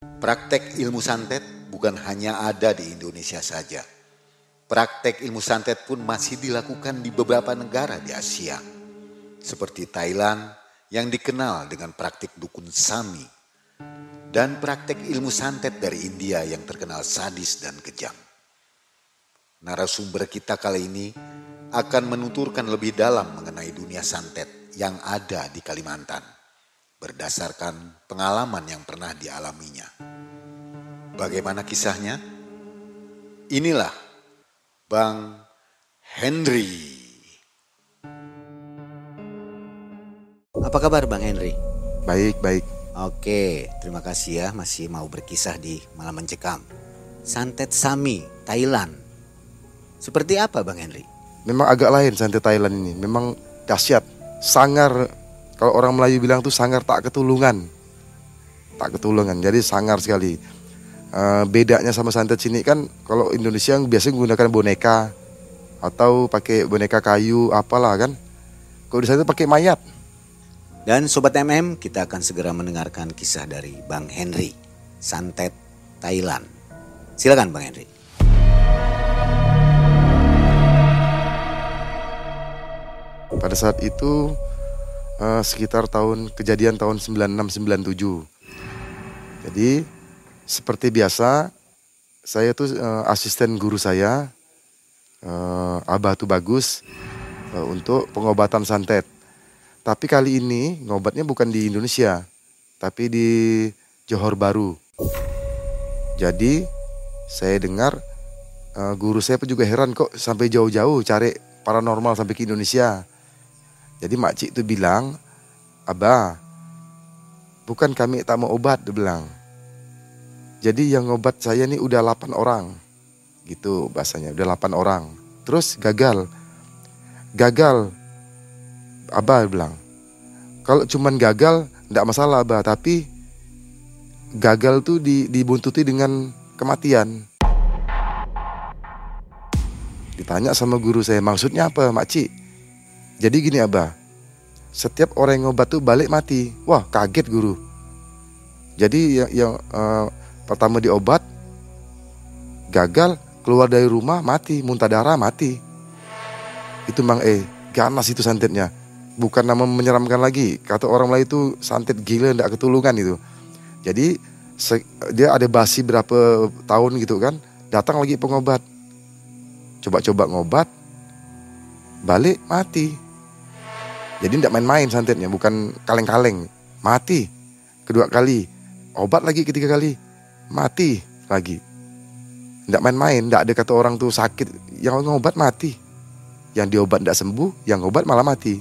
Praktek ilmu santet bukan hanya ada di Indonesia saja. Praktek ilmu santet pun masih dilakukan di beberapa negara di Asia. Seperti Thailand yang dikenal dengan praktik dukun sami. Dan praktek ilmu santet dari India yang terkenal sadis dan kejam. Narasumber kita kali ini akan menuturkan lebih dalam mengenai dunia santet yang ada di Kalimantan berdasarkan pengalaman yang pernah dialaminya. Bagaimana kisahnya? Inilah Bang Henry. Apa kabar Bang Henry? Baik, baik. Oke, terima kasih ya masih mau berkisah di Malam Mencekam. Santet Sami, Thailand. Seperti apa Bang Henry? Memang agak lain santet Thailand ini. Memang dahsyat, sangar. Kalau orang Melayu bilang tuh sangar tak ketulungan. Tak ketulungan. Jadi sangar sekali. Uh, bedanya sama santet sini kan kalau Indonesia yang biasanya menggunakan boneka atau pakai boneka kayu apalah kan. Kalau di sana pakai mayat. Dan Sobat MM, kita akan segera mendengarkan kisah dari Bang Henry, Santet Thailand. Silakan Bang Henry. Pada saat itu uh, sekitar tahun kejadian tahun 9697. Jadi seperti biasa saya tuh uh, asisten guru saya uh, Abah tuh bagus uh, untuk pengobatan santet. Tapi kali ini ngobatnya bukan di Indonesia, tapi di Johor Baru. Jadi saya dengar uh, guru saya pun juga heran kok sampai jauh-jauh cari paranormal sampai ke Indonesia. Jadi makcik itu bilang, Abah, bukan kami tak mau obat, dia bilang. Jadi yang obat saya ini udah 8 orang. Gitu bahasanya, udah 8 orang. Terus gagal. Gagal. Abah bilang, kalau cuman gagal, tidak masalah Abah. Tapi gagal tuh dibuntuti dengan kematian. Ditanya sama guru saya, maksudnya apa makcik? Jadi gini abah, setiap orang yang ngobat tuh balik mati. Wah kaget guru. Jadi yang, yang uh, pertama diobat, gagal, keluar dari rumah mati, muntah darah mati. Itu mang eh ganas itu santetnya. Bukan nama menyeramkan lagi. Kata orang lain itu santet gila ndak ketulungan itu. Jadi dia ada basi berapa tahun gitu kan, datang lagi pengobat. Coba-coba ngobat, balik mati jadi tidak main-main santetnya, bukan kaleng-kaleng. Mati. Kedua kali. Obat lagi ketiga kali. Mati lagi. Tidak main-main, tidak ada kata orang tuh sakit. Yang ngobat mati. Yang diobat tidak sembuh, yang obat malah mati.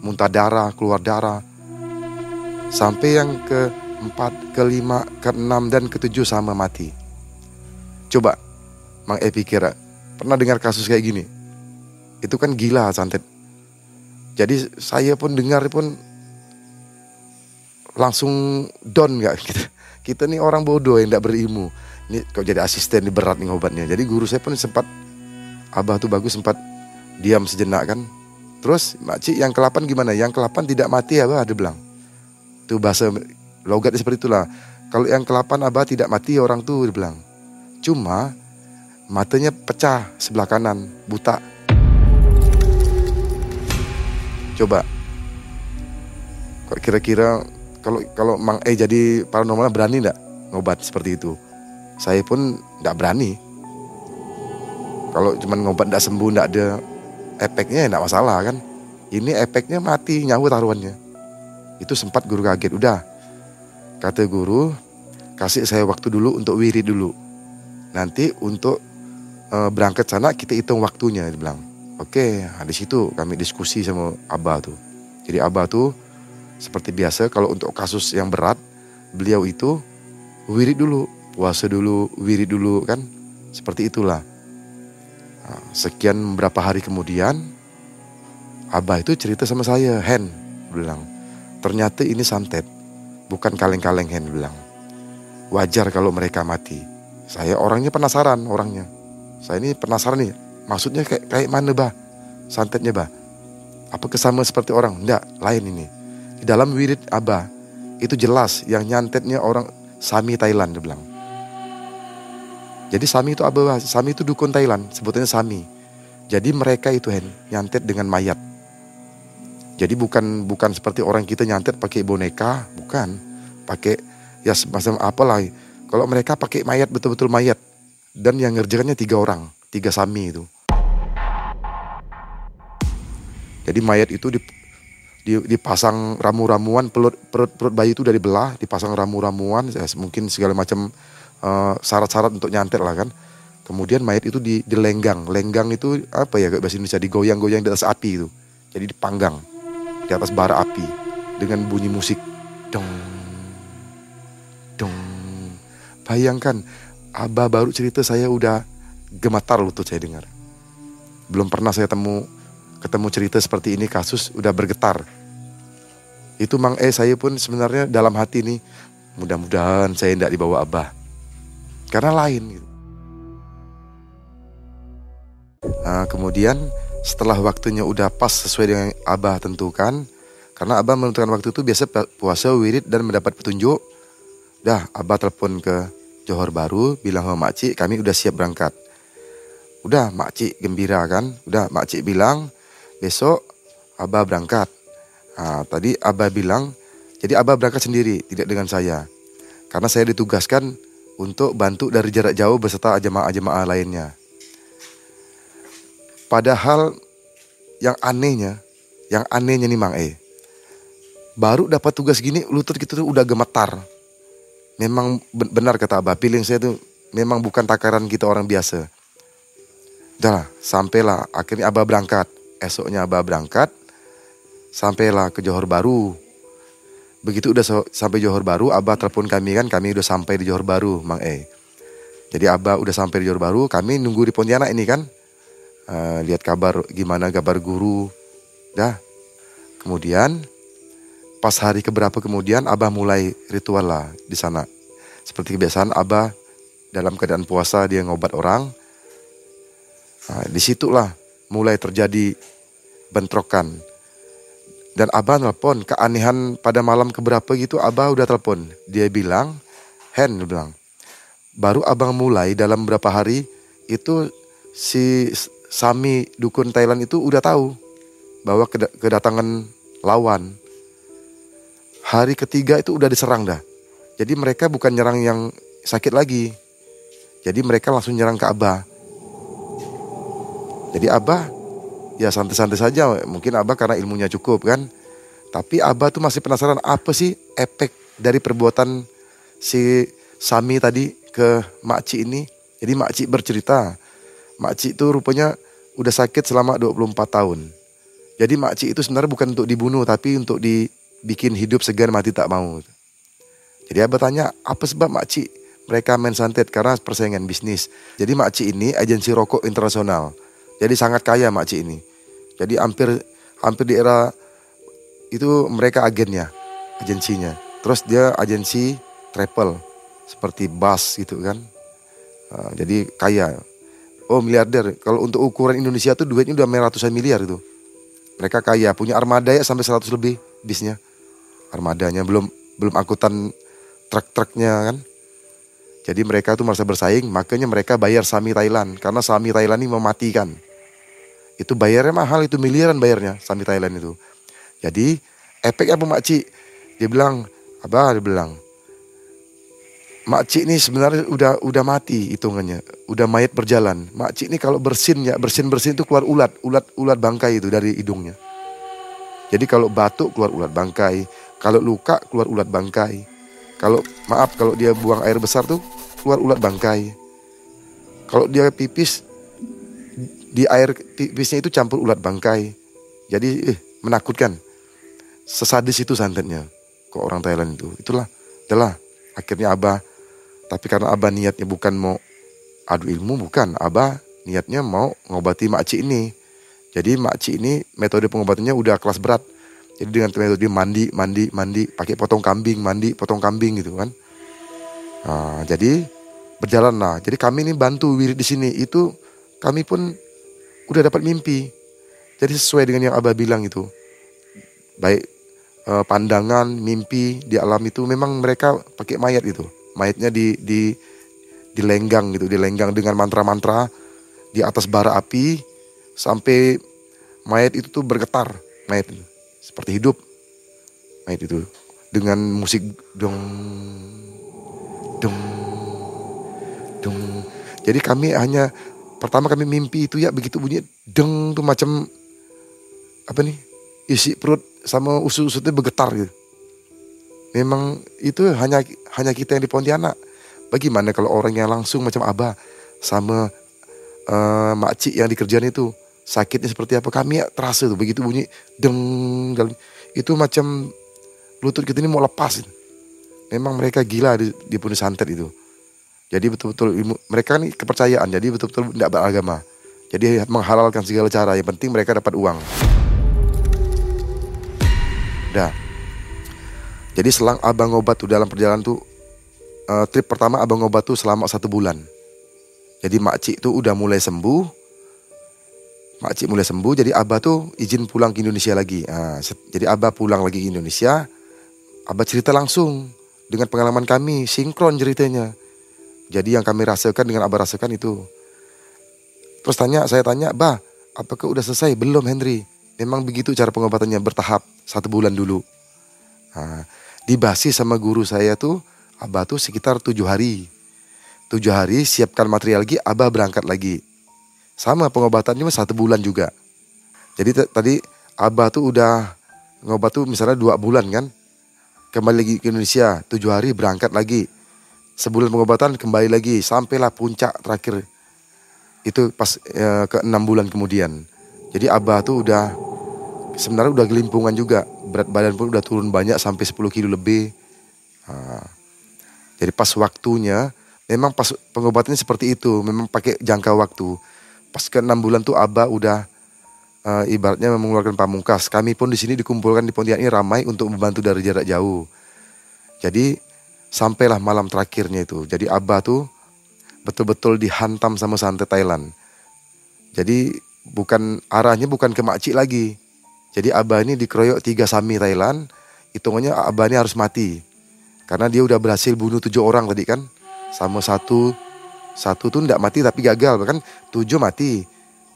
Muntah darah, keluar darah. Sampai yang ke empat, ke lima, ke enam, dan ke tujuh sama mati. Coba, Mang Epi kira, pernah dengar kasus kayak gini? Itu kan gila santet jadi saya pun dengar pun langsung down nggak? Kita kita nih orang bodoh yang tidak berilmu. Ini kok jadi asisten di berat nih obatnya. Jadi guru saya pun sempat abah tuh bagus sempat diam sejenak kan. Terus makcik yang kelapan gimana? Yang kelapan tidak mati abah ada bilang. Tuh bahasa logatnya seperti itulah. Kalau yang kelapan abah tidak mati orang tuh dia bilang. Cuma matanya pecah sebelah kanan buta Coba. Kira-kira kalau kalau Mang E jadi paranormal berani enggak ngobat seperti itu? Saya pun enggak berani. Kalau cuman ngobat enggak sembuh enggak ada efeknya ya enggak masalah kan. Ini efeknya mati nyawa taruhannya. Itu sempat guru kaget. Udah. Kata guru, kasih saya waktu dulu untuk wirid dulu. Nanti untuk uh, berangkat sana kita hitung waktunya dia bilang. Oke, nah di situ kami diskusi sama Abah tuh. Jadi Abah tuh seperti biasa kalau untuk kasus yang berat, beliau itu wirid dulu, puasa dulu, wirid dulu kan. Seperti itulah. Nah, sekian berapa hari kemudian, Abah itu cerita sama saya, Hen, bilang. Ternyata ini santet, bukan kaleng-kaleng Hen bilang. Wajar kalau mereka mati. Saya orangnya penasaran orangnya. Saya ini penasaran nih, Maksudnya kayak, kayak mana bah? Santetnya bah? Apa kesama seperti orang? Enggak, lain ini. Di dalam wirid abah itu jelas yang nyantetnya orang Sami Thailand dia bilang. Jadi Sami itu apa? Sami itu dukun Thailand, sebetulnya Sami. Jadi mereka itu Hen, nyantet dengan mayat. Jadi bukan bukan seperti orang kita nyantet pakai boneka, bukan. Pakai ya semacam apalah. Kalau mereka pakai mayat betul-betul mayat. Dan yang ngerjakannya tiga orang, tiga Sami itu. Jadi mayat itu dipasang ramu-ramuan perut, perut perut bayi itu dari belah dipasang ramu-ramuan ya, mungkin segala macam uh, syarat-syarat untuk nyantet lah kan. Kemudian mayat itu di, dilenggang lenggang. Itu apa ya bahasa Indonesia digoyang-goyang di atas api itu. Jadi dipanggang di atas bara api dengan bunyi musik. Dong dong. Bayangkan abah baru cerita saya udah gemetar lutut saya dengar. Belum pernah saya temu ketemu cerita seperti ini kasus udah bergetar. Itu Mang E saya pun sebenarnya dalam hati nih mudah-mudahan saya tidak dibawa Abah. Karena lain gitu. Nah, kemudian setelah waktunya udah pas sesuai dengan Abah tentukan, karena Abah menentukan waktu itu biasa puasa wirid dan mendapat petunjuk. Dah, Abah telepon ke Johor Baru, bilang sama makcik kami udah siap berangkat. Udah makcik gembira kan, udah makcik bilang besok Abah berangkat. Nah, tadi Abah bilang, jadi Abah berangkat sendiri, tidak dengan saya. Karena saya ditugaskan untuk bantu dari jarak jauh beserta jemaah-jemaah lainnya. Padahal yang anehnya, yang anehnya nih Mang E, baru dapat tugas gini lutut kita tuh udah gemetar. Memang benar kata Abah, pilih saya tuh memang bukan takaran kita orang biasa. Udah sampailah akhirnya Abah berangkat esoknya Abah berangkat, sampailah ke Johor Baru. Begitu udah so, sampai Johor Baru, Abah telepon kami kan, kami udah sampai di Johor Baru, Mang E. Jadi Abah udah sampai di Johor Baru, kami nunggu di Pontianak ini kan. Uh, lihat kabar gimana kabar guru. Dah. Kemudian pas hari keberapa kemudian Abah mulai ritual lah di sana. Seperti kebiasaan Abah dalam keadaan puasa dia ngobat orang. Nah, di situlah mulai terjadi bentrokan. Dan Abah nelpon, keanehan pada malam keberapa gitu Abah udah telepon. Dia bilang, Hen bilang, baru abang mulai dalam berapa hari itu si Sami dukun Thailand itu udah tahu bahwa kedatangan lawan. Hari ketiga itu udah diserang dah. Jadi mereka bukan nyerang yang sakit lagi. Jadi mereka langsung nyerang ke Abah. Jadi Abah ya santai-santai saja. Mungkin abah karena ilmunya cukup kan? Tapi abah tuh masih penasaran apa sih efek dari perbuatan si Sami tadi ke makci ini? Jadi makci bercerita makci itu rupanya udah sakit selama 24 tahun. Jadi makci itu sebenarnya bukan untuk dibunuh tapi untuk dibikin hidup segan mati tak mau. Jadi abah tanya apa sebab makci mereka main santet? Karena persaingan bisnis. Jadi makci ini agensi rokok internasional jadi sangat kaya makcik ini. Jadi hampir hampir di era itu mereka agennya, agensinya. Terus dia agensi travel seperti bus gitu kan. Uh, jadi kaya. Oh miliarder. Kalau untuk ukuran Indonesia tuh duitnya udah ratusan miliar itu. Mereka kaya, punya armada ya sampai 100 lebih bisnya. Armadanya belum belum angkutan truk-truknya kan. Jadi mereka tuh merasa bersaing, makanya mereka bayar Sami Thailand karena Sami Thailand ini mematikan. Itu bayarnya mahal, itu miliaran bayarnya Sami Thailand itu. Jadi efek apa makcik? Dia bilang, abah dia bilang, makcik ini sebenarnya udah udah mati hitungannya, udah mayat berjalan. Makcik ini kalau bersin ya bersin bersin itu keluar ulat, ulat ulat bangkai itu dari hidungnya. Jadi kalau batuk keluar ulat bangkai, kalau luka keluar ulat bangkai. Kalau maaf kalau dia buang air besar tuh keluar ulat bangkai. Kalau dia pipis di air pipisnya itu campur ulat bangkai. Jadi eh, menakutkan. Sesadis itu santetnya kok orang Thailand itu. Itulah, itulah akhirnya Abah. Tapi karena Abah niatnya bukan mau adu ilmu, bukan. Abah niatnya mau ngobati makcik ini. Jadi makcik ini metode pengobatannya udah kelas berat. Jadi dengan metode mandi, mandi, mandi, pakai potong kambing, mandi, potong kambing gitu kan. Nah, jadi berjalan lah. Jadi kami ini bantu wirid di sini itu kami pun udah dapat mimpi. Jadi sesuai dengan yang Abah bilang itu. Baik eh, pandangan, mimpi di alam itu memang mereka pakai mayat itu. mayatnya di di dilenggang gitu dilenggang dengan mantra-mantra di atas bara api sampai mayat itu tuh bergetar mayat itu seperti hidup mayat itu dengan musik dong dong dong jadi kami hanya pertama kami mimpi itu ya begitu bunyi deng tuh macam apa nih isi perut sama usus-usutnya bergetar gitu. Memang itu hanya hanya kita yang di Pontianak. Bagaimana kalau orang yang langsung macam Abah sama uh, makcik yang dikerjain itu sakitnya seperti apa kami ya terasa tuh begitu bunyi deng dalam itu macam lutut kita ini mau lepas. Memang mereka gila di, di Santet itu. Jadi betul-betul mereka kan kepercayaan, jadi betul-betul tidak beragama. Jadi menghalalkan segala cara, yang penting mereka dapat uang. Dah. Jadi selang abang obat tuh dalam perjalanan tuh uh, trip pertama abang obat tuh selama satu bulan. Jadi makcik tuh udah mulai sembuh. Makcik mulai sembuh, jadi abah tuh izin pulang ke Indonesia lagi. Nah, jadi abah pulang lagi ke Indonesia. Abah cerita langsung dengan pengalaman kami, sinkron ceritanya. Jadi yang kami rasakan dengan Abah rasakan itu. Terus tanya, saya tanya, Bah, apakah udah selesai? Belum Henry. Memang begitu cara pengobatannya bertahap satu bulan dulu. Nah, dibasi sama guru saya tuh, Abah tuh sekitar tujuh hari. Tujuh hari siapkan material lagi, Abah berangkat lagi. Sama pengobatannya satu bulan juga. Jadi tadi Abah tuh udah ngobat tuh misalnya dua bulan kan. Kembali lagi ke Indonesia, tujuh hari berangkat lagi. Sebulan pengobatan kembali lagi sampailah puncak terakhir. Itu pas e, ke enam bulan kemudian. Jadi abah tuh udah sebenarnya udah gelimpungan juga. Berat badan pun udah turun banyak sampai 10 kilo lebih. Nah, jadi pas waktunya memang pas pengobatannya seperti itu. Memang pakai jangka waktu pas ke enam bulan tuh abah udah e, ibaratnya mengeluarkan pamungkas kami pun di sini dikumpulkan di Pontianak ini ramai untuk membantu dari jarak jauh jadi Sampailah malam terakhirnya itu. Jadi Abah tuh betul-betul dihantam sama santet Thailand. Jadi bukan arahnya bukan ke makcik lagi. Jadi Abah ini dikeroyok tiga sami Thailand. Hitungannya Abah ini harus mati. Karena dia udah berhasil bunuh tujuh orang tadi kan. Sama satu satu tuh tidak mati tapi gagal. Bahkan tujuh mati.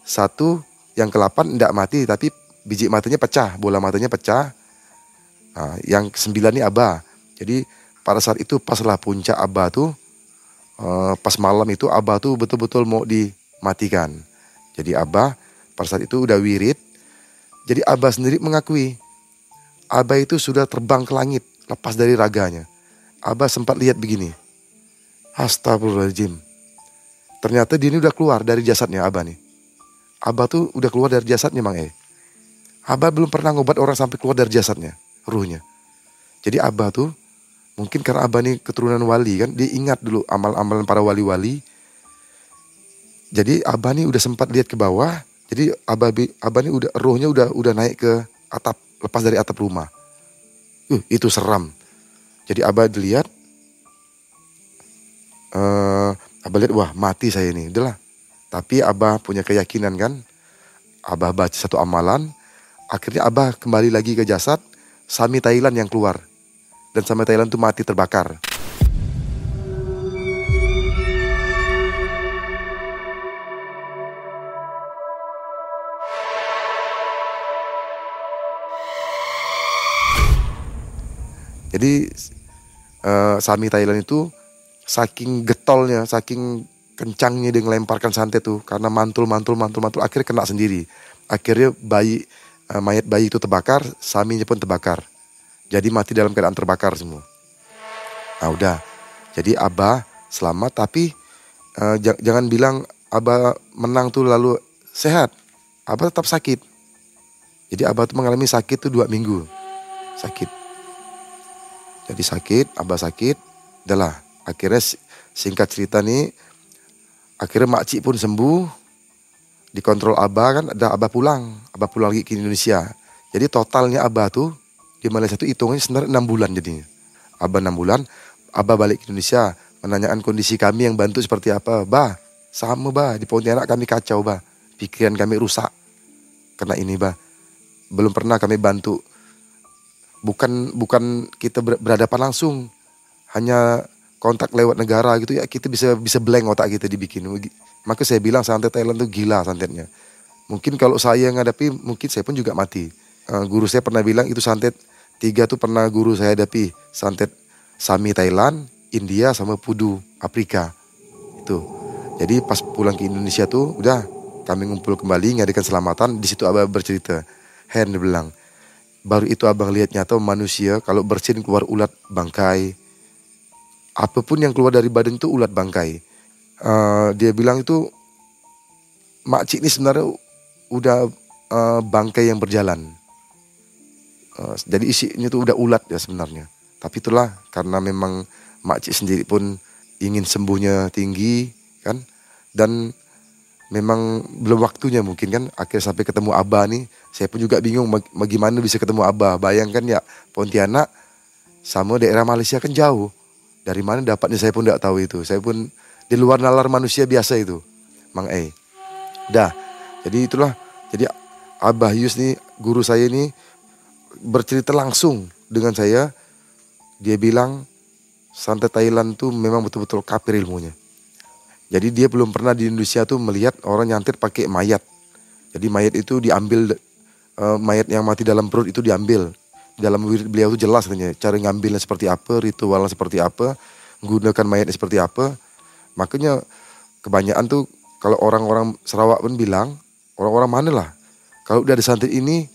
Satu yang ke delapan tidak mati tapi biji matanya pecah. Bola matanya pecah. Nah, yang sembilan ini Abah. Jadi pada saat itu paslah puncak Abah tuh uh, pas malam itu Abah tuh betul-betul mau dimatikan. Jadi Abah pada saat itu udah wirid. Jadi Abah sendiri mengakui Abah itu sudah terbang ke langit lepas dari raganya. Abah sempat lihat begini. Astagfirullahaladzim. Ternyata dia ini udah keluar dari jasadnya Abah nih. Abah tuh udah keluar dari jasadnya Bang E. Abah belum pernah ngobat orang sampai keluar dari jasadnya, ruhnya. Jadi Abah tuh Mungkin karena Abah ini keturunan wali kan, dia ingat dulu amal-amalan para wali-wali. Jadi Abah ini udah sempat lihat ke bawah, jadi Abah Abah ini udah rohnya udah udah naik ke atap, lepas dari atap rumah. Uh, itu seram. Jadi Abah dilihat, uh, Abah lihat wah mati saya ini, udahlah. Tapi Abah punya keyakinan kan, Abah baca satu amalan, akhirnya Abah kembali lagi ke jasad, Sami Thailand yang keluar dan sampai Thailand tuh mati terbakar. Jadi uh, Sami Thailand itu saking getolnya, saking kencangnya dia ngelemparkan santet tuh karena mantul mantul mantul mantul akhirnya kena sendiri. Akhirnya bayi uh, mayat bayi itu terbakar, Saminya pun terbakar. Jadi mati dalam keadaan terbakar semua. Nah udah, jadi Abah selamat tapi uh, jangan bilang Abah menang tuh lalu sehat. Abah tetap sakit. Jadi Abah tuh mengalami sakit tuh dua minggu. Sakit. Jadi sakit, Abah sakit. Udahlah, akhirnya singkat cerita nih, akhirnya makcik pun sembuh. Dikontrol Abah kan, ada Abah pulang. Abah pulang lagi ke Indonesia. Jadi totalnya Abah tuh di Malaysia itu hitungnya sebenarnya enam bulan jadinya. Abah enam bulan, Abah balik ke Indonesia, menanyakan kondisi kami yang bantu seperti apa. Bah, sama bah, di Pontianak kami kacau bah. Pikiran kami rusak. Karena ini bah, belum pernah kami bantu. Bukan bukan kita berhadapan langsung, hanya kontak lewat negara gitu ya kita bisa bisa blank otak kita dibikin. Maka saya bilang santet Thailand tuh gila santetnya. Mungkin kalau saya ngadapi mungkin saya pun juga mati. Uh, guru saya pernah bilang itu santet tiga tuh pernah guru saya hadapi santet Sami Thailand, India sama Pudu Afrika itu. Jadi pas pulang ke Indonesia tuh udah kami ngumpul kembali ngadakan selamatan di situ abah bercerita. Hen bilang baru itu abang lihat nyata manusia kalau bersin keluar ulat bangkai apa pun yang keluar dari badan itu ulat bangkai. Uh, dia bilang itu makcik ini sebenarnya udah uh, bangkai yang berjalan. Uh, jadi isinya itu udah ulat ya sebenarnya. Tapi itulah karena memang makcik sendiri pun ingin sembuhnya tinggi kan dan memang belum waktunya mungkin kan akhirnya sampai ketemu abah nih saya pun juga bingung bagaimana bisa ketemu abah bayangkan ya Pontianak sama daerah Malaysia kan jauh dari mana dapatnya saya pun tidak tahu itu. Saya pun di luar nalar manusia biasa itu. Mang E. Dah. Jadi itulah. Jadi Abah Yus nih guru saya ini bercerita langsung dengan saya. Dia bilang santet Thailand tuh memang betul-betul kafir ilmunya. Jadi dia belum pernah di Indonesia tuh melihat orang nyantet pakai mayat. Jadi mayat itu diambil uh, mayat yang mati dalam perut itu diambil dalam beliau itu jelas katanya cara ngambilnya seperti apa, ritualnya seperti apa, menggunakan mayatnya seperti apa. Makanya kebanyakan tuh kalau orang-orang Sarawak pun bilang, orang-orang mana lah, kalau udah ada santet ini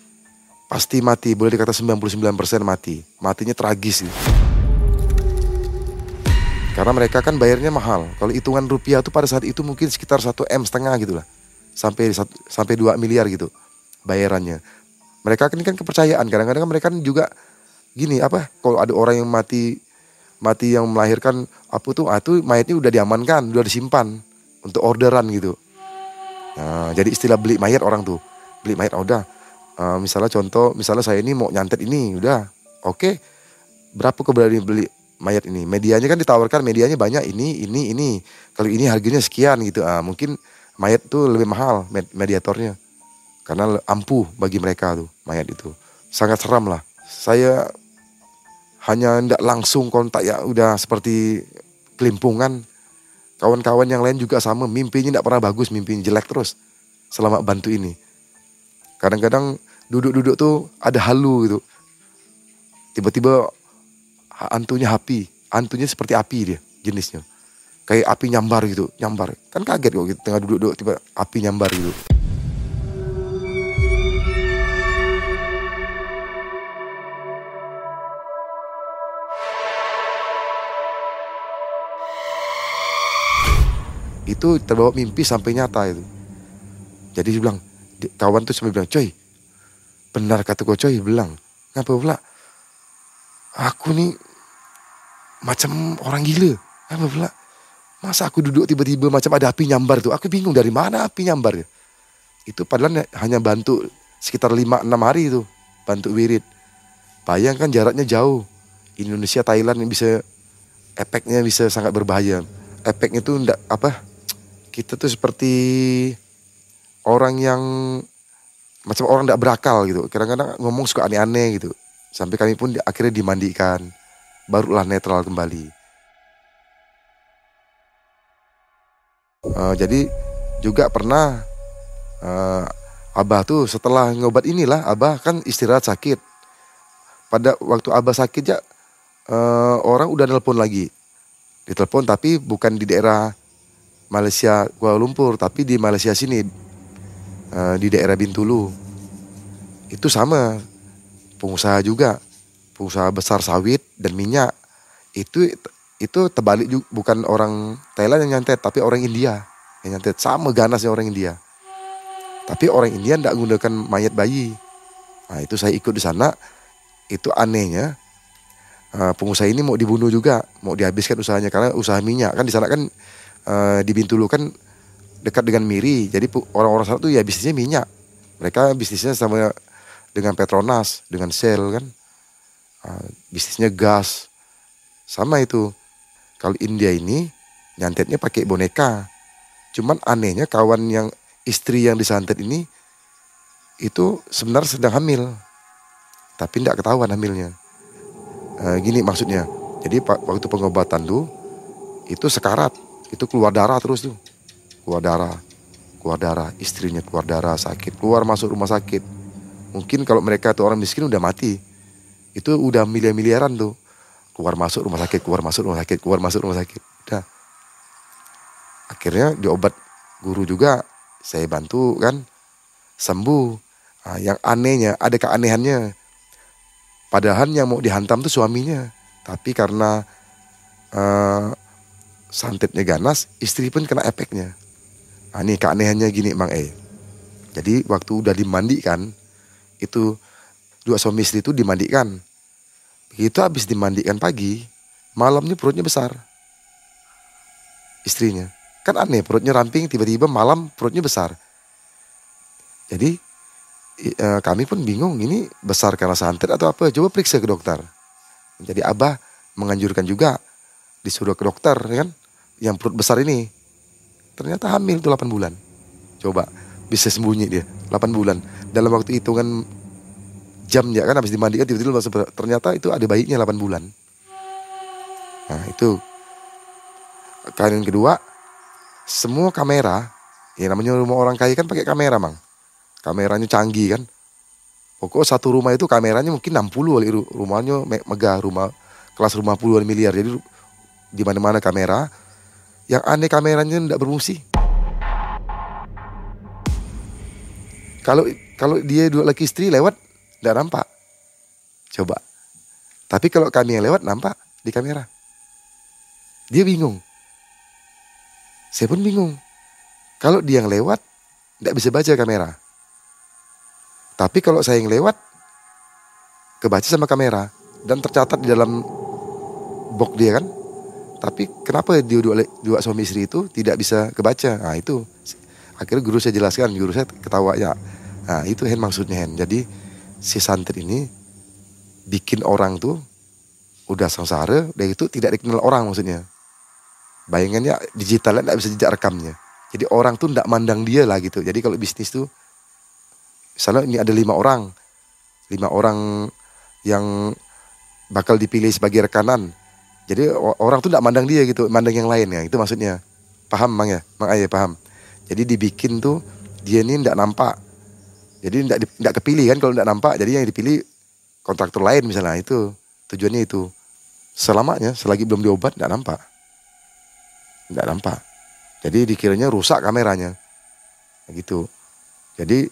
pasti mati, boleh dikata 99% mati. Matinya tragis gitu. Karena mereka kan bayarnya mahal. Kalau hitungan rupiah tuh pada saat itu mungkin sekitar 1 M setengah gitu lah. Sampai sampai 2 miliar gitu bayarannya mereka kan ini kan kepercayaan. Kadang-kadang mereka kan juga gini apa kalau ada orang yang mati mati yang melahirkan apa tuh ah tuh mayatnya udah diamankan udah disimpan untuk orderan gitu. Nah, jadi istilah beli mayat orang tuh. Beli mayat oh, udah uh, misalnya contoh misalnya saya ini mau nyantet ini udah oke okay. berapa keberanian beli mayat ini? Medianya kan ditawarkan medianya banyak ini ini ini kalau ini harganya sekian gitu. Ah mungkin mayat tuh lebih mahal mediatornya karena ampuh bagi mereka tuh mayat itu. Sangat seram lah. Saya hanya tidak langsung kontak ya udah seperti kelimpungan. Kawan-kawan yang lain juga sama mimpinya tidak pernah bagus mimpinya jelek terus selama bantu ini. Kadang-kadang duduk-duduk tuh ada halu gitu. Tiba-tiba antunya api antunya seperti api dia jenisnya. Kayak api nyambar gitu nyambar. Kan kaget kok gitu tengah duduk-duduk tiba api nyambar gitu itu terbawa mimpi sampai nyata itu. Jadi dia bilang kawan tuh sampai bilang coy benar kata gue coy bilang. Ngapa pula aku nih macam orang gila. Ngapa pula masa aku duduk tiba-tiba macam ada api nyambar tuh? Aku bingung dari mana api nyambar ya? Itu padahal hanya bantu sekitar 5-6 hari itu bantu wirid. Bayangkan jaraknya jauh. Indonesia Thailand yang bisa efeknya bisa sangat berbahaya. Efeknya itu ndak apa kita tuh seperti orang yang macam orang tidak berakal gitu. Kadang-kadang ngomong suka aneh-aneh gitu. Sampai kami pun akhirnya dimandikan, barulah netral kembali. Uh, jadi juga pernah uh, Abah tuh setelah ngobat inilah Abah kan istirahat sakit. Pada waktu Abah sakit ya uh, orang udah nelpon lagi. Ditelepon tapi bukan di daerah Malaysia Kuala Lumpur tapi di Malaysia sini uh, di daerah Bintulu. Itu sama pengusaha juga. Pengusaha besar sawit dan minyak. Itu itu terbalik juga, bukan orang Thailand yang nyantet tapi orang India yang nyantet. Sama ganasnya orang India. Tapi orang India tidak menggunakan mayat bayi. Nah itu saya ikut di sana. Itu anehnya uh, pengusaha ini mau dibunuh juga mau dihabiskan usahanya. Karena usaha minyak kan di sana kan uh, di Bintulu kan dekat dengan Miri. Jadi orang-orang sana tuh ya bisnisnya minyak. Mereka bisnisnya sama dengan Petronas, dengan Shell kan. Uh, bisnisnya gas. Sama itu. Kalau India ini nyantetnya pakai boneka. Cuman anehnya kawan yang istri yang disantet ini itu sebenarnya sedang hamil. Tapi tidak ketahuan hamilnya. Uh, gini maksudnya. Jadi waktu pengobatan tuh itu sekarat, itu keluar darah terus tuh, keluar darah, keluar darah, istrinya keluar darah sakit, keluar masuk rumah sakit. Mungkin kalau mereka tuh orang miskin udah mati, itu udah miliar-miliaran tuh, keluar masuk rumah sakit, keluar masuk rumah sakit, keluar masuk rumah sakit, udah. Akhirnya diobat guru juga saya bantu kan sembuh. Nah, yang anehnya ada keanehannya. Padahal yang mau dihantam tuh suaminya, tapi karena uh, santetnya ganas, istri pun kena efeknya. Nah, ini keanehannya gini Bang E. Jadi waktu udah dimandikan, itu dua suami istri itu dimandikan. Begitu habis dimandikan pagi, malamnya perutnya besar. Istrinya. Kan aneh, perutnya ramping, tiba-tiba malam perutnya besar. Jadi e, kami pun bingung, ini besar karena santet atau apa? Coba periksa ke dokter. Jadi abah menganjurkan juga disuruh ke dokter kan yang perut besar ini ternyata hamil tuh 8 bulan. Coba bisa sembunyi dia 8 bulan. Dalam waktu hitungan jam ya kan habis dimandikan tiba-tiba ternyata itu ada bayinya 8 bulan. Nah itu. Kalian kedua semua kamera ya namanya rumah orang kaya kan pakai kamera mang. Kameranya canggih kan. Pokok satu rumah itu kameranya mungkin 60 kali rumahnya megah rumah kelas rumah puluhan miliar. Jadi di mana-mana kamera. Yang aneh kameranya tidak berfungsi. Kalau kalau dia dua laki istri lewat tidak nampak. Coba. Tapi kalau kami yang lewat nampak di kamera. Dia bingung. Saya pun bingung. Kalau dia yang lewat tidak bisa baca kamera. Tapi kalau saya yang lewat kebaca sama kamera dan tercatat di dalam box dia kan tapi kenapa dia dua, dua suami istri itu tidak bisa kebaca? Nah itu akhirnya guru saya jelaskan, guru saya ketawa ya. Nah itu hen maksudnya hen. Jadi si santri ini bikin orang tuh udah sengsara, udah itu tidak dikenal orang maksudnya. Bayangannya digitalnya tidak bisa jejak rekamnya. Jadi orang tuh tidak mandang dia lah gitu. Jadi kalau bisnis tuh, misalnya ini ada lima orang, lima orang yang bakal dipilih sebagai rekanan jadi orang tuh tidak mandang dia gitu, mandang yang lain ya. Itu maksudnya. Paham Mang ya? Mang Ayah paham. Jadi dibikin tuh dia ini tidak nampak. Jadi tidak tidak kepilih kan kalau tidak nampak. Jadi yang dipilih kontraktor lain misalnya itu tujuannya itu. Selamanya selagi belum diobat tidak nampak. Tidak nampak. Jadi dikiranya rusak kameranya. Gitu. Jadi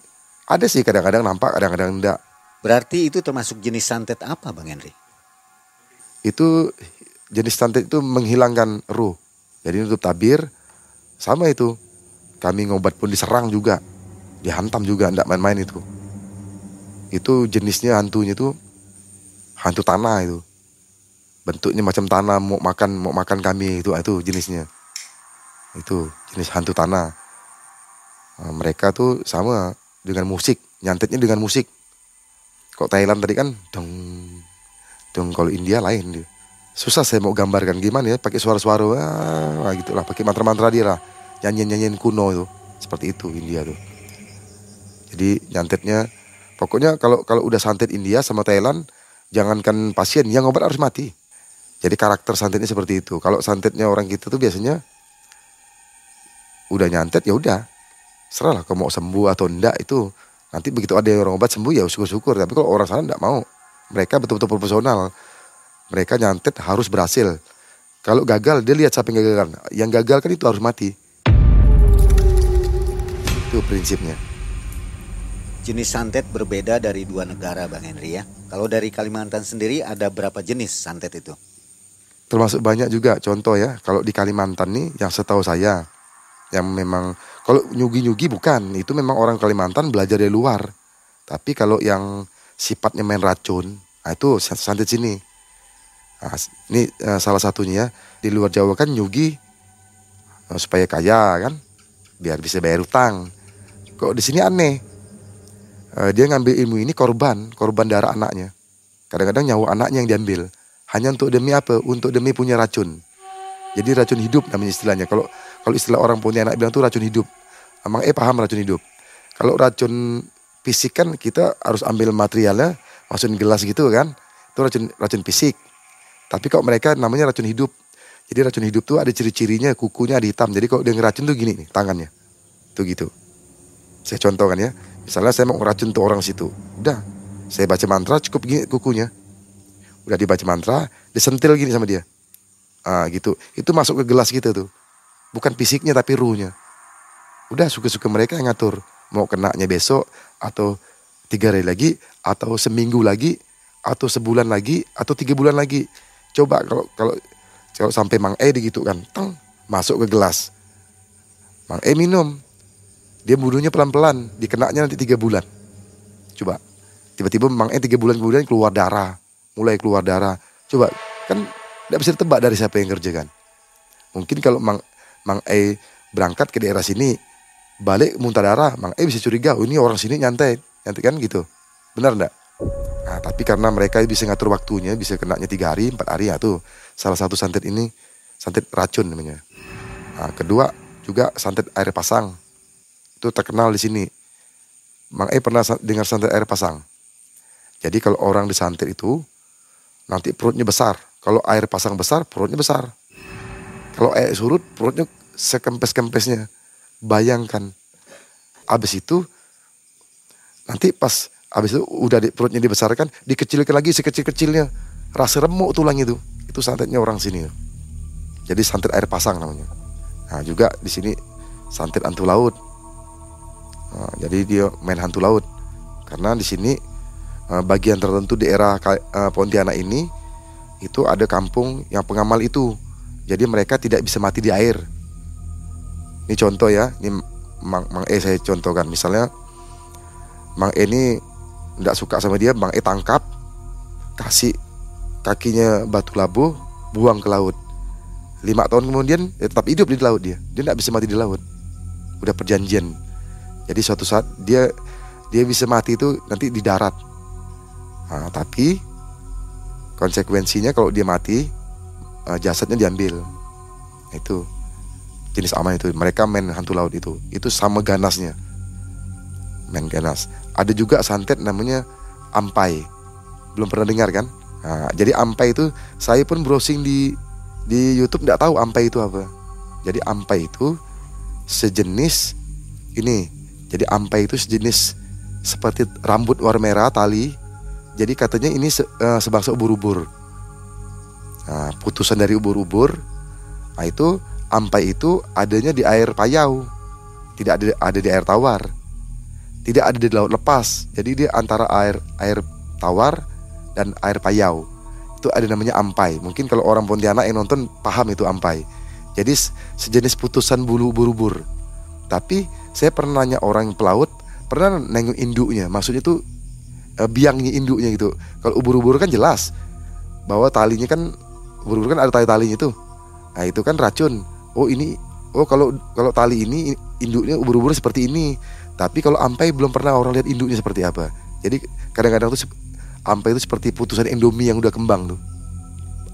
ada sih kadang-kadang nampak, kadang-kadang tidak. Berarti itu termasuk jenis santet apa Bang Henry? Itu jenis santet itu menghilangkan ruh. Jadi untuk tabir sama itu. Kami ngobat pun diserang juga. Dihantam juga, tidak main-main itu. Itu jenisnya hantunya itu hantu tanah itu. Bentuknya macam tanah mau makan mau makan kami itu itu jenisnya. Itu jenis hantu tanah. Nah, mereka tuh sama dengan musik, nyantetnya dengan musik. Kok Thailand tadi kan dong dong kalau India lain dia susah saya mau gambarkan gimana ya pakai suara-suara ah, gitu lah pakai mantra-mantra dia lah. Nyanyian-nyanyian kuno itu seperti itu India tuh. Jadi nyantetnya pokoknya kalau kalau udah santet India sama Thailand jangankan pasien yang obat harus mati. Jadi karakter santetnya seperti itu. Kalau santetnya orang kita tuh biasanya udah nyantet ya udah. Serah lah kalau mau sembuh atau enggak itu. Nanti begitu ada yang orang obat sembuh ya syukur-syukur. Tapi kalau orang sana enggak mau mereka betul-betul profesional mereka nyantet harus berhasil. Kalau gagal dia lihat siapa yang gagal. Yang gagal kan itu harus mati. Itu prinsipnya. Jenis santet berbeda dari dua negara Bang Henry ya. Kalau dari Kalimantan sendiri ada berapa jenis santet itu? Termasuk banyak juga contoh ya. Kalau di Kalimantan nih yang setahu saya yang memang kalau nyugi-nyugi bukan, itu memang orang Kalimantan belajar dari luar. Tapi kalau yang sifatnya main racun, nah itu santet sini. Nah, ini uh, salah satunya di luar Jawa kan nyugi uh, supaya kaya kan, biar bisa bayar utang. Kok di sini aneh, uh, dia ngambil ilmu ini korban, korban darah anaknya. Kadang-kadang nyawa anaknya yang diambil, hanya untuk demi apa? Untuk demi punya racun. Jadi racun hidup namanya istilahnya. Kalau kalau istilah orang punya anak bilang tuh racun hidup. Emang eh paham racun hidup. Kalau racun fisik kan kita harus ambil materialnya, masukin gelas gitu kan. Itu racun racun fisik. Tapi kok mereka namanya racun hidup. Jadi racun hidup tuh ada ciri-cirinya, kukunya ada hitam. Jadi kalau dia ngeracun tuh gini nih tangannya. Tuh gitu. Saya contohkan ya. Misalnya saya mau ngeracun tuh orang situ. Udah, saya baca mantra cukup gini kukunya. Udah dibaca mantra, disentil gini sama dia. Ah gitu. Itu masuk ke gelas gitu tuh. Bukan fisiknya tapi ruhnya. Udah suka-suka mereka yang ngatur. Mau kenanya besok atau tiga hari lagi atau seminggu lagi atau sebulan lagi atau tiga bulan lagi. Coba kalau kalau kalau sampai Mang E gitu kan, tang masuk ke gelas. Mang E minum, dia bunuhnya pelan-pelan, dikenaknya nanti tiga bulan. Coba, tiba-tiba Mang E tiga bulan kemudian keluar darah, mulai keluar darah. Coba, kan tidak bisa ditebak dari siapa yang kerjakan. Mungkin kalau Mang Mang E berangkat ke daerah sini, balik muntah darah, Mang E bisa curiga, oh ini orang sini nyantai, nyantai kan gitu. Benar enggak? Nah, tapi karena mereka bisa ngatur waktunya, bisa kenanya tiga hari, empat hari ya tuh. Salah satu santet ini santet racun namanya. Nah, kedua juga santet air pasang. Itu terkenal di sini. Mang E pernah dengar santet air pasang. Jadi kalau orang disantet itu nanti perutnya besar. Kalau air pasang besar, perutnya besar. Kalau air surut, perutnya sekempes-kempesnya. Bayangkan. Habis itu nanti pas habis itu udah di, perutnya dibesarkan, dikecilkan lagi sekecil-kecilnya. Rasa remuk tulang itu. Itu santetnya orang sini. Jadi santet air pasang namanya. Nah, juga di sini santet hantu laut. Nah, jadi dia main hantu laut. Karena di sini eh, bagian tertentu daerah eh, Pontianak ini itu ada kampung yang pengamal itu. Jadi mereka tidak bisa mati di air. Ini contoh ya, ini Mang, Mang E saya contohkan. Misalnya Mang E ini tidak suka sama dia, Mang E tangkap, kasih kakinya batu labu, buang ke laut. Lima tahun kemudian ya tetap hidup di laut dia. Dia tidak bisa mati di laut. Udah perjanjian. Jadi suatu saat dia dia bisa mati itu nanti di darat. Nah, tapi konsekuensinya kalau dia mati uh, jasadnya diambil. Itu jenis aman itu. Mereka main hantu laut itu. Itu sama ganasnya. Ganas. Ada juga santet namanya ampai. Belum pernah dengar kan? Nah, jadi ampai itu saya pun browsing di di YouTube nggak tahu ampai itu apa. Jadi ampai itu sejenis ini. Jadi ampai itu sejenis seperti rambut warna merah tali. Jadi katanya ini se, uh, sebangsa ubur-ubur. Nah, putusan dari ubur-ubur. Nah, itu ampai itu adanya di air payau. Tidak ada ada di air tawar. Tidak ada di laut lepas. Jadi dia antara air air tawar dan air payau itu ada namanya ampai. Mungkin kalau orang Pontianak yang nonton paham itu ampai. Jadi sejenis putusan bulu ubur-ubur. Tapi saya pernah nanya orang pelaut, pernah nengok induknya. Maksudnya itu eh, biangnya induknya gitu. Kalau ubur-ubur kan jelas bahwa talinya kan ubur-ubur kan ada tali-talinya itu. Nah, itu kan racun. Oh, ini oh kalau kalau tali ini induknya ubur-ubur seperti ini. Tapi kalau ampai belum pernah orang lihat induknya seperti apa. Jadi kadang-kadang tuh ampai itu seperti putusan endomi yang udah kembang tuh.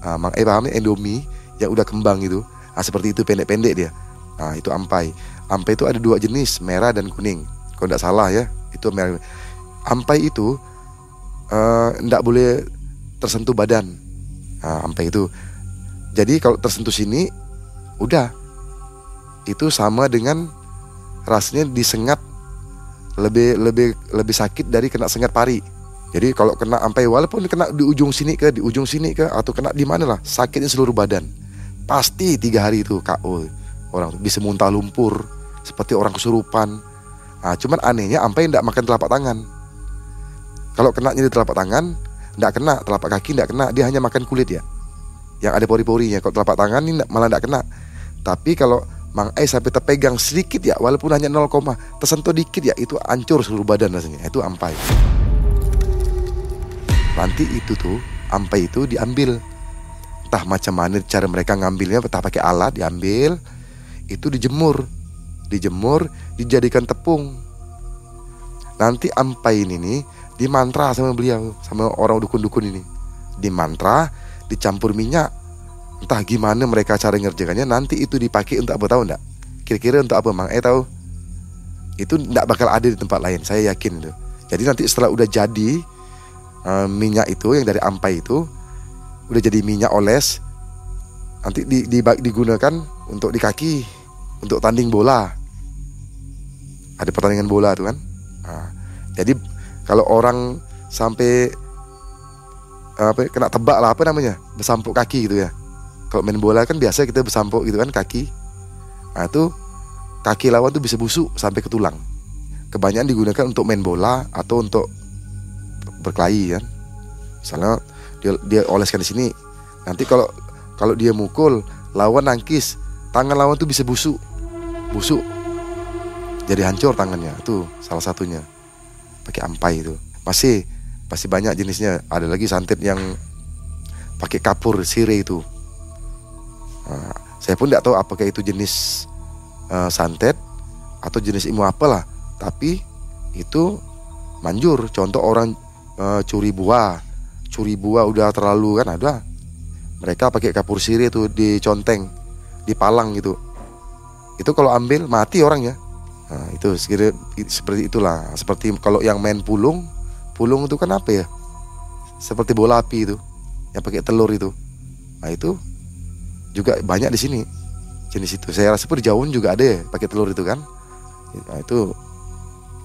Mak eh pahamnya endomi yang udah kembang itu. Nah, seperti itu pendek-pendek dia. Nah, itu ampai. Ampai itu ada dua jenis, merah dan kuning. Kalau tidak salah ya, itu merah. Ampai itu tidak uh, boleh tersentuh badan. Nah, ampai itu. Jadi kalau tersentuh sini, udah. Itu sama dengan rasanya disengat lebih lebih lebih sakit dari kena sengat pari. Jadi kalau kena sampai walaupun kena di ujung sini ke di ujung sini ke atau kena di mana lah sakitnya seluruh badan pasti tiga hari itu KO orang bisa muntah lumpur seperti orang kesurupan. Nah, cuman anehnya sampai tidak makan telapak tangan. Kalau kena di telapak tangan, tidak kena telapak kaki tidak kena dia hanya makan kulit ya, yang ada pori-porinya. Kalau telapak tangan ini malah tidak kena. Tapi kalau Mang E sampai terpegang sedikit ya, walaupun hanya 0, tersentuh dikit ya, itu hancur seluruh badan rasanya. Itu ampai. Nanti itu tuh ampai itu diambil. Entah macam mana cara mereka ngambilnya entah pakai alat diambil. Itu dijemur. Dijemur dijadikan tepung. Nanti ampai ini nih dimantra sama beliau sama orang dukun-dukun ini. Dimantra dicampur minyak entah gimana mereka cara ngerjakannya nanti itu dipakai untuk apa tahu enggak kira-kira untuk apa mang? Eh tahu? Itu enggak bakal ada di tempat lain saya yakin itu. Jadi nanti setelah udah jadi uh, minyak itu yang dari ampai itu udah jadi minyak oles nanti di, di, digunakan untuk di kaki untuk tanding bola. Ada pertandingan bola tuh kan? Nah, jadi kalau orang sampai apa kena tebak lah apa namanya? Bersampuk kaki gitu ya kalau main bola kan biasa kita bersampuk gitu kan kaki. Nah itu kaki lawan tuh bisa busuk sampai ke tulang. Kebanyakan digunakan untuk main bola atau untuk berkelahi kan. Misalnya dia, dia oleskan di sini nanti kalau kalau dia mukul lawan nangkis tangan lawan tuh bisa busuk. Busuk. Jadi hancur tangannya itu salah satunya. Pakai ampai itu. Masih pasti banyak jenisnya. Ada lagi santet yang pakai kapur sire itu nah, saya pun tidak tahu apakah itu jenis uh, santet atau jenis ilmu apalah tapi itu manjur. Contoh orang uh, curi buah curi buah udah terlalu kan ada. Mereka pakai kapur sire itu di palang gitu. Itu kalau ambil mati orangnya. Nah, itu sekira seperti itulah. Seperti kalau yang main pulung Pulung itu kan apa ya? Seperti bola api itu, yang pakai telur itu. Nah itu juga banyak di sini jenis itu. Saya rasa pun di juga ada ya pakai telur itu kan. Nah itu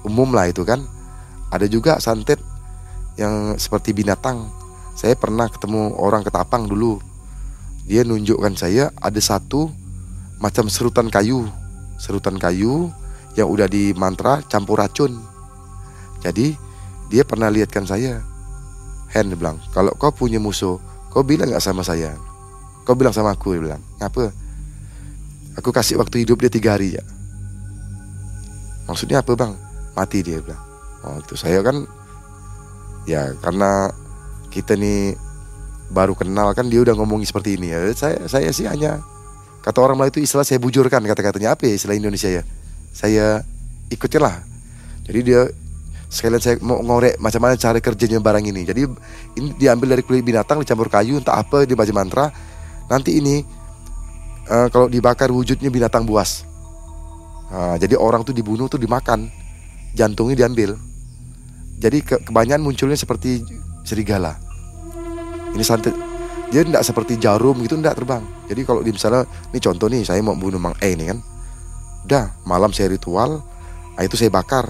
umum lah itu kan. Ada juga santet yang seperti binatang. Saya pernah ketemu orang ketapang dulu. Dia nunjukkan saya ada satu macam serutan kayu, serutan kayu yang udah di mantra campur racun. Jadi dia pernah lihatkan saya. Hen dia bilang, kalau kau punya musuh, kau bilang nggak sama saya. Kau bilang sama aku, dia bilang. Ngapa? Aku kasih waktu hidup dia tiga hari ya. Maksudnya apa bang? Mati dia bilang. Oh itu saya kan, ya karena kita nih baru kenal kan dia udah ngomongin seperti ini ya. Saya saya sih hanya kata orang Melayu itu istilah saya bujurkan kata-katanya apa ya istilah Indonesia ya. Saya ikutin lah. Jadi dia sekalian saya mau ngorek macam mana cara kerjanya barang ini. Jadi ini diambil dari kulit binatang dicampur kayu entah apa di baju mantra. Nanti ini uh, kalau dibakar wujudnya binatang buas. Uh, jadi orang tuh dibunuh tuh dimakan, jantungnya diambil. Jadi ke kebanyakan munculnya seperti serigala. Ini santet dia tidak seperti jarum gitu tidak terbang. Jadi kalau di misalnya ini contoh nih saya mau bunuh Mang E ini kan. Udah malam saya ritual, nah itu saya bakar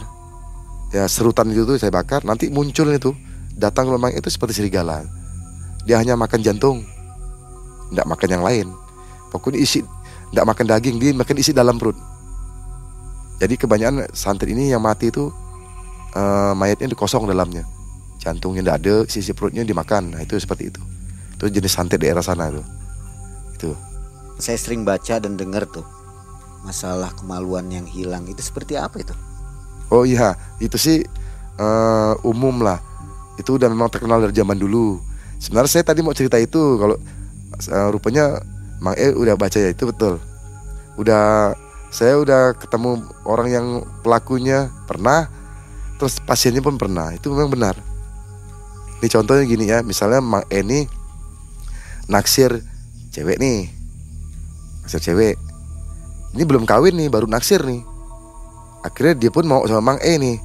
ya serutan itu tuh saya bakar nanti muncul itu datang memang itu seperti serigala dia hanya makan jantung tidak makan yang lain. Pokoknya isi tidak makan daging dia makan isi dalam perut. Jadi kebanyakan santet ini yang mati itu uh, mayatnya kosong dalamnya. Jantungnya tidak ada sisi perutnya dimakan. Nah itu seperti itu. Itu jenis santet daerah sana itu. Itu. Saya sering baca dan dengar tuh masalah kemaluan yang hilang. Itu seperti apa itu? Oh iya, itu sih uh, umum lah. Itu udah memang terkenal dari zaman dulu. Sebenarnya saya tadi mau cerita itu kalau uh, rupanya Mang E udah baca ya itu betul. Udah saya udah ketemu orang yang pelakunya pernah, terus pasiennya pun pernah. Itu memang benar. Ini contohnya gini ya, misalnya Mang E ini naksir cewek nih, naksir cewek. Ini belum kawin nih, baru naksir nih akhirnya dia pun mau sama Mang E nih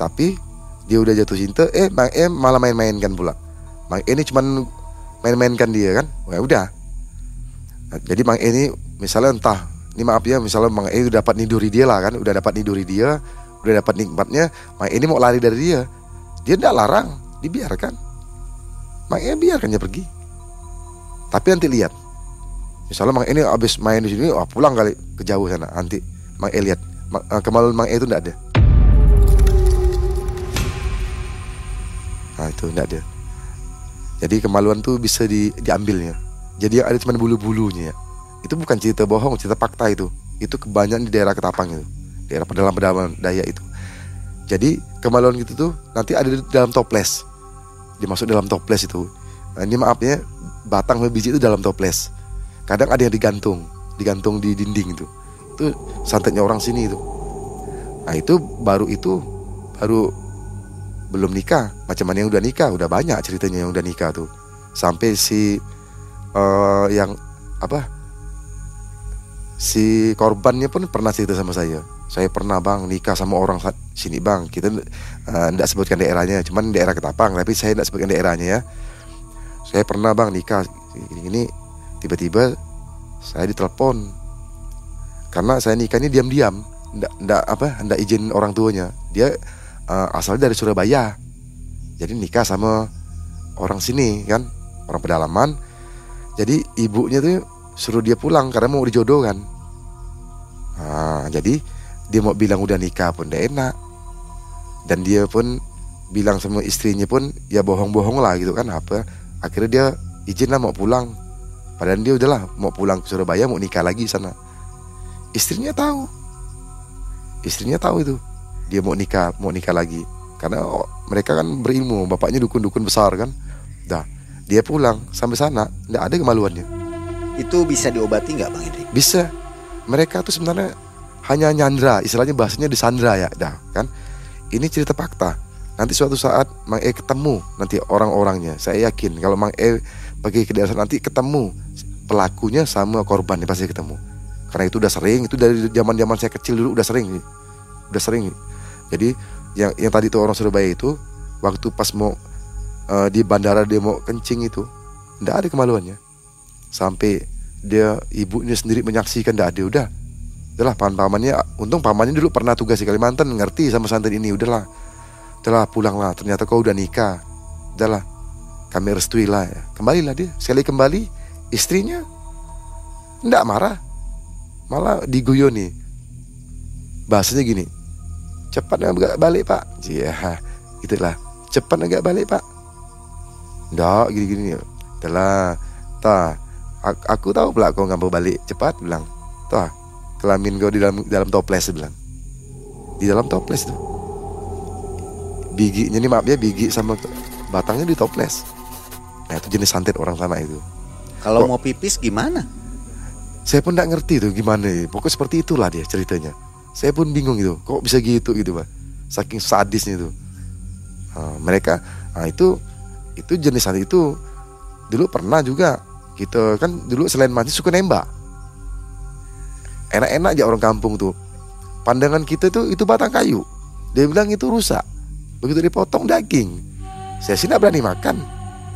tapi dia udah jatuh cinta eh Mang E malah main-main kan pula Mang E ini cuman main-mainkan dia kan? Ya udah. Nah, jadi Mang E ini misalnya entah ini maaf ya misalnya Mang E udah dapat niduri dia lah kan udah dapat niduri dia udah dapat nikmatnya Mang E ini mau lari dari dia. Dia tidak larang dibiarkan. Mang E biarkan dia pergi. Tapi nanti lihat. Misalnya Mang E ini abis main di sini wah pulang kali ke jauh sana nanti Mang E lihat. Eh, kemaluan Mang E itu tidak ada. Nah itu tidak ada. Jadi kemaluan tuh bisa di, diambilnya. Jadi ada cuma bulu-bulunya ya. Itu bukan cerita bohong, cerita fakta itu. Itu kebanyakan di daerah Ketapang itu. Daerah pedalaman pedalaman daya itu. Jadi kemaluan gitu tuh nanti ada di dalam toples. Dimasuk dalam toples itu. Nah, ini maafnya batang biji itu dalam toples. Kadang ada yang digantung, digantung di dinding itu itu santetnya orang sini itu nah itu baru itu baru belum nikah. Macam mana yang udah nikah? Udah banyak ceritanya yang udah nikah tuh. Sampai si uh, yang apa? Si korbannya pun pernah cerita sama saya. Saya pernah bang nikah sama orang sini bang kita tidak uh, sebutkan daerahnya. Cuman daerah Ketapang tapi saya tidak sebutkan daerahnya ya. Saya pernah bang nikah. Ini tiba-tiba saya ditelepon. Karena saya nikah ini diam-diam. Ndak apa ndak izin orang tuanya. Dia uh, asalnya dari Surabaya. Jadi nikah sama orang sini kan? Orang pedalaman. Jadi ibunya tuh suruh dia pulang karena mau dijodohkan nah, jadi dia mau bilang udah nikah pun udah enak. Dan dia pun bilang sama istrinya pun ya bohong-bohong lah gitu kan? Apa? Akhirnya dia izin lah mau pulang. Padahal dia udahlah mau pulang ke Surabaya mau nikah lagi sana. Istrinya tahu. Istrinya tahu itu dia mau nikah mau nikah lagi. Karena oh, mereka kan berilmu bapaknya dukun-dukun besar kan. Dah dia pulang sampai sana nggak ada kemaluannya. Itu bisa diobati nggak bang Hendri bisa. Mereka tuh sebenarnya hanya nyandra istilahnya bahasanya disandra ya dah kan. Ini cerita fakta. Nanti suatu saat Mang E ketemu nanti orang-orangnya. Saya yakin kalau Mang E pergi ke desa nanti ketemu pelakunya sama korban pasti ketemu. Karena itu udah sering itu dari zaman zaman saya kecil dulu udah sering udah sering jadi yang yang tadi tuh orang Surabaya itu waktu pas mau uh, di bandara dia mau kencing itu ndak ada kemaluannya. Sampai dia ibunya sendiri menyaksikan ndak ada udah. Udahlah paman pamannya untung pamannya dulu pernah tugas di Kalimantan ngerti sama santri ini udahlah. Udahlah pulang lah ternyata kau udah nikah. Udahlah kami restui lah ya. Kembalilah dia sekali kembali istrinya ndak marah. Malah diguyon nih. Bahasanya gini cepat nggak balik pak. Iya itulah cepat nggak balik pak. Ndak gini gini telah ta aku tahu pula kau nggak mau balik. Cepat bilang. Ta kelamin kau di dalam dalam toples bilang. Di dalam toples tuh biginya nih maaf ya bigi sama batangnya di toples. Nah itu jenis santet orang sana itu. Kalau mau pipis gimana? Saya pun nggak ngerti tuh gimana ya. pokoknya seperti itulah dia ceritanya saya pun bingung gitu kok bisa gitu gitu pak? Saking sadisnya itu. Nah, mereka nah itu itu jenis santet itu dulu pernah juga kita kan dulu selain mati suka nembak. Enak-enak aja orang kampung tuh. Pandangan kita tuh itu batang kayu. Dia bilang itu rusak. Begitu dipotong daging. Saya sih berani makan.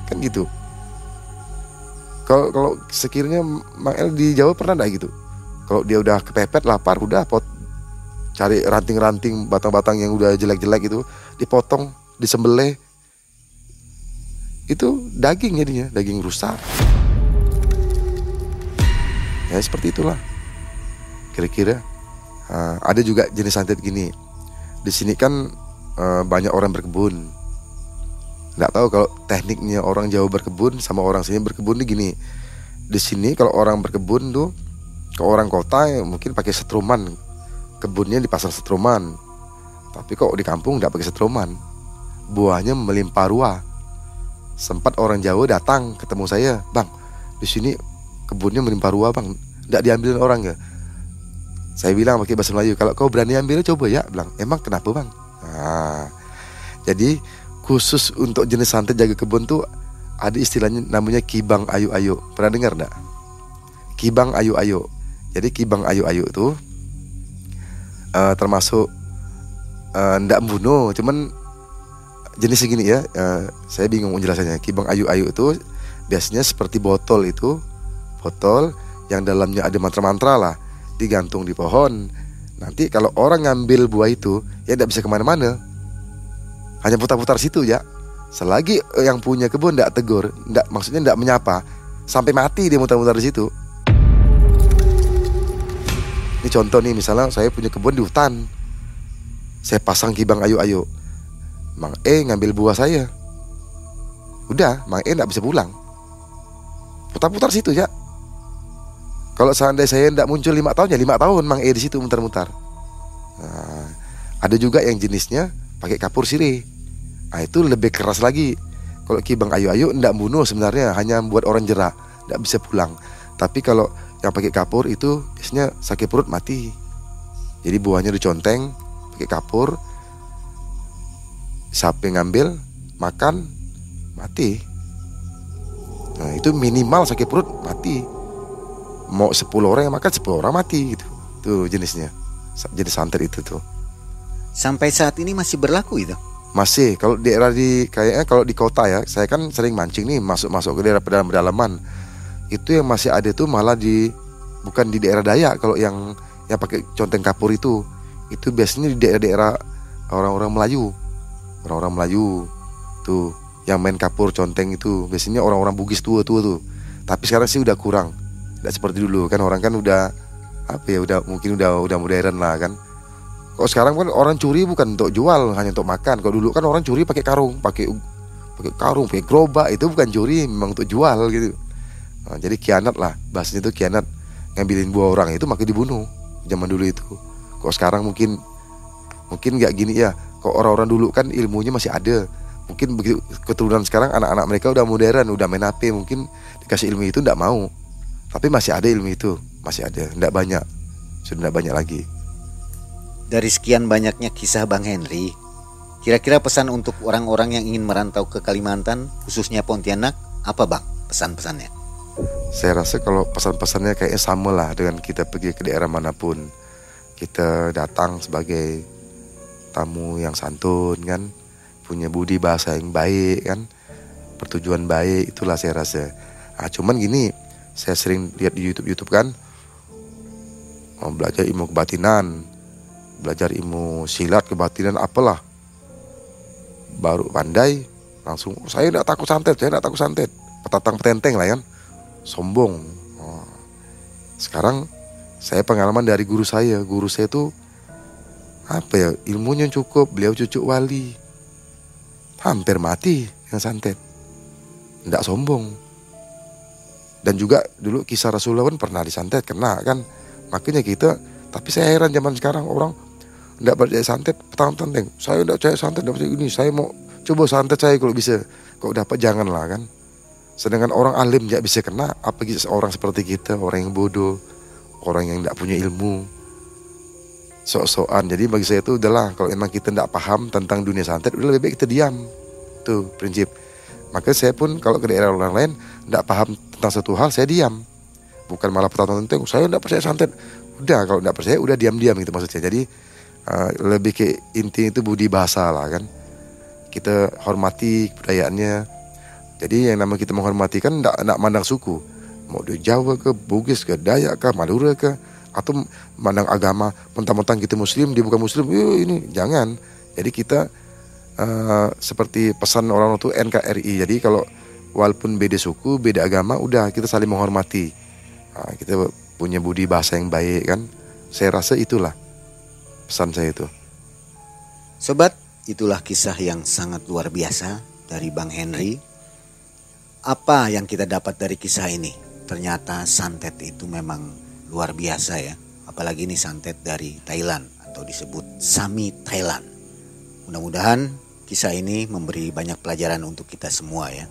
Kan gitu. Kalau kalau sekiranya Mang El di Jawa pernah enggak gitu? Kalau dia udah kepepet lapar udah pot cari ranting-ranting batang-batang yang udah jelek-jelek itu dipotong disembelih. Itu daging jadinya daging rusak. Ya seperti itulah. Kira-kira uh, ada juga jenis santet gini. Di sini kan uh, banyak orang berkebun. Nggak tahu kalau tekniknya orang Jawa berkebun sama orang sini berkebun ini gini. Di sini kalau orang berkebun tuh ke orang kota ya mungkin pakai setruman kebunnya di pasar setruman tapi kok di kampung nggak pakai setruman buahnya melimpah ruah sempat orang Jawa datang ketemu saya bang di sini kebunnya melimpah ruah bang nggak diambil orang ya saya bilang pakai bahasa Melayu, kalau kau berani ambil coba ya, bilang. Emang kenapa bang? Nah, jadi khusus untuk jenis santet jaga kebun tuh ada istilahnya namanya kibang ayu-ayu. Pernah dengar enggak? Kibang ayu-ayu. Jadi kibang ayu-ayu itu uh, termasuk uh, ndak bunuh, cuman jenis segini ya. Uh, saya bingung menjelaskannya. Kibang ayu-ayu itu biasanya seperti botol itu, botol yang dalamnya ada mantra-mantra lah digantung di pohon. Nanti kalau orang ngambil buah itu, ya tidak bisa ke mana-mana. Hanya putar-putar situ ya. Selagi yang punya kebun tidak tegur, tidak maksudnya tidak menyapa, sampai mati dia mutar-mutar di situ. Ini contoh nih, misalnya saya punya kebun di hutan, saya pasang kibang ayu-ayu, Mang E ngambil buah saya. Udah, Mang E tidak bisa pulang. Putar-putar situ ya. Kalau seandainya saya tidak muncul lima tahun ya lima tahun Mang E di situ muter-muter. Nah, ada juga yang jenisnya pakai kapur sirih. Nah, itu lebih keras lagi. Kalau kibang ayu-ayu tidak bunuh sebenarnya hanya membuat orang jerak, tidak bisa pulang. Tapi kalau yang pakai kapur itu biasanya sakit perut mati. Jadi buahnya diconteng pakai kapur. Yang ngambil makan mati. Nah, itu minimal sakit perut mati. Mau 10 orang yang makan 10 orang mati gitu. Tuh jenisnya. Jenis santet itu tuh. Sampai saat ini masih berlaku itu? Masih. Kalau daerah di kayaknya kalau di kota ya saya kan sering mancing nih masuk masuk ke daerah pedalaman pedalaman itu yang masih ada tuh malah di bukan di daerah Dayak kalau yang yang pakai conteng kapur itu itu biasanya di daerah-daerah orang-orang Melayu. Orang-orang Melayu tuh yang main kapur conteng itu biasanya orang-orang Bugis tua-tua tuh. Tapi sekarang sih udah kurang tidak seperti dulu kan orang kan udah apa ya udah mungkin udah udah modern lah kan. Kok sekarang kan orang curi bukan untuk jual hanya untuk makan. Kalau dulu kan orang curi pakai karung pakai pakai karung pakai gerobak itu bukan curi memang untuk jual gitu. Nah, jadi kianat lah bahasanya itu kianat ngambilin buah orang itu maka dibunuh zaman dulu itu. Kok sekarang mungkin mungkin nggak gini ya. Kok orang-orang dulu kan ilmunya masih ada. Mungkin begitu keturunan sekarang anak-anak mereka udah modern udah main HP mungkin dikasih ilmu itu nggak mau. Tapi masih ada ilmu itu masih ada nggak banyak. Sudah nggak banyak lagi. Dari sekian banyaknya kisah Bang Henry kira-kira pesan untuk orang-orang yang ingin merantau ke Kalimantan khususnya Pontianak apa Bang pesan-pesannya saya rasa kalau pesan-pesannya kayaknya sama lah dengan kita pergi ke daerah mana pun. Kita datang sebagai tamu yang santun kan punya budi bahasa yang baik kan pertujuan baik itulah saya rasa. Nah, cuman gini saya sering lihat di YouTube YouTube kan mau belajar ilmu kebatinan belajar ilmu silat kebatinan apalah. Baru pandai langsung saya tidak takut santet saya tidak takut santet. Petatang petenteng lah kan sombong. Oh. sekarang saya pengalaman dari guru saya. Guru saya tuh apa ya ilmunya cukup. Beliau cucu wali. Hampir mati yang santet. Tidak sombong. Dan juga dulu kisah Rasulullah kan pernah disantet kena kan. Makanya kita tapi saya heran zaman sekarang orang tidak percaya santet petang tenteng saya tidak percaya santet tidak percaya ini saya mau coba santet saya kalau bisa. Kok dapat janganlah kan sedangkan orang alim tidak bisa kena apa orang seperti kita orang yang bodoh orang yang tidak punya ilmu. Sok-sokan. Jadi bagi saya itu udahlah kalau memang kita tidak paham tentang dunia santet udah lebih baik kita diam. Tuh prinsip. Maka saya pun kalau ke daerah orang lain tidak paham tentang satu hal saya diam. Bukan malah pertanyaan tentang saya tidak percaya santet. Udah kalau tidak percaya udah diam-diam gitu maksudnya. Jadi uh, lebih ke inti itu budi bahasa lah kan. Kita hormati kebudayaannya jadi yang nama kita menghormati kan tidak mandang suku. Mau di Jawa ke Bugis ke Dayak ke Madura ke atau mandang agama mentang-mentang kita muslim dia bukan muslim ini jangan. Jadi kita uh, seperti pesan orang itu NKRI jadi kalau walaupun beda suku beda agama udah kita saling menghormati. Nah, kita punya budi bahasa yang baik kan. Saya rasa itulah pesan saya itu. Sobat itulah kisah yang sangat luar biasa dari Bang Henry apa yang kita dapat dari kisah ini ternyata santet itu memang luar biasa ya. Apalagi ini santet dari Thailand atau disebut Sami Thailand. Mudah-mudahan kisah ini memberi banyak pelajaran untuk kita semua ya.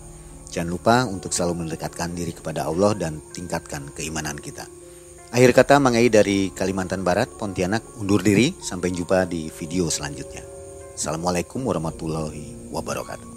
Jangan lupa untuk selalu mendekatkan diri kepada Allah dan tingkatkan keimanan kita. Akhir kata Mang dari Kalimantan Barat, Pontianak undur diri. Sampai jumpa di video selanjutnya. Assalamualaikum warahmatullahi wabarakatuh.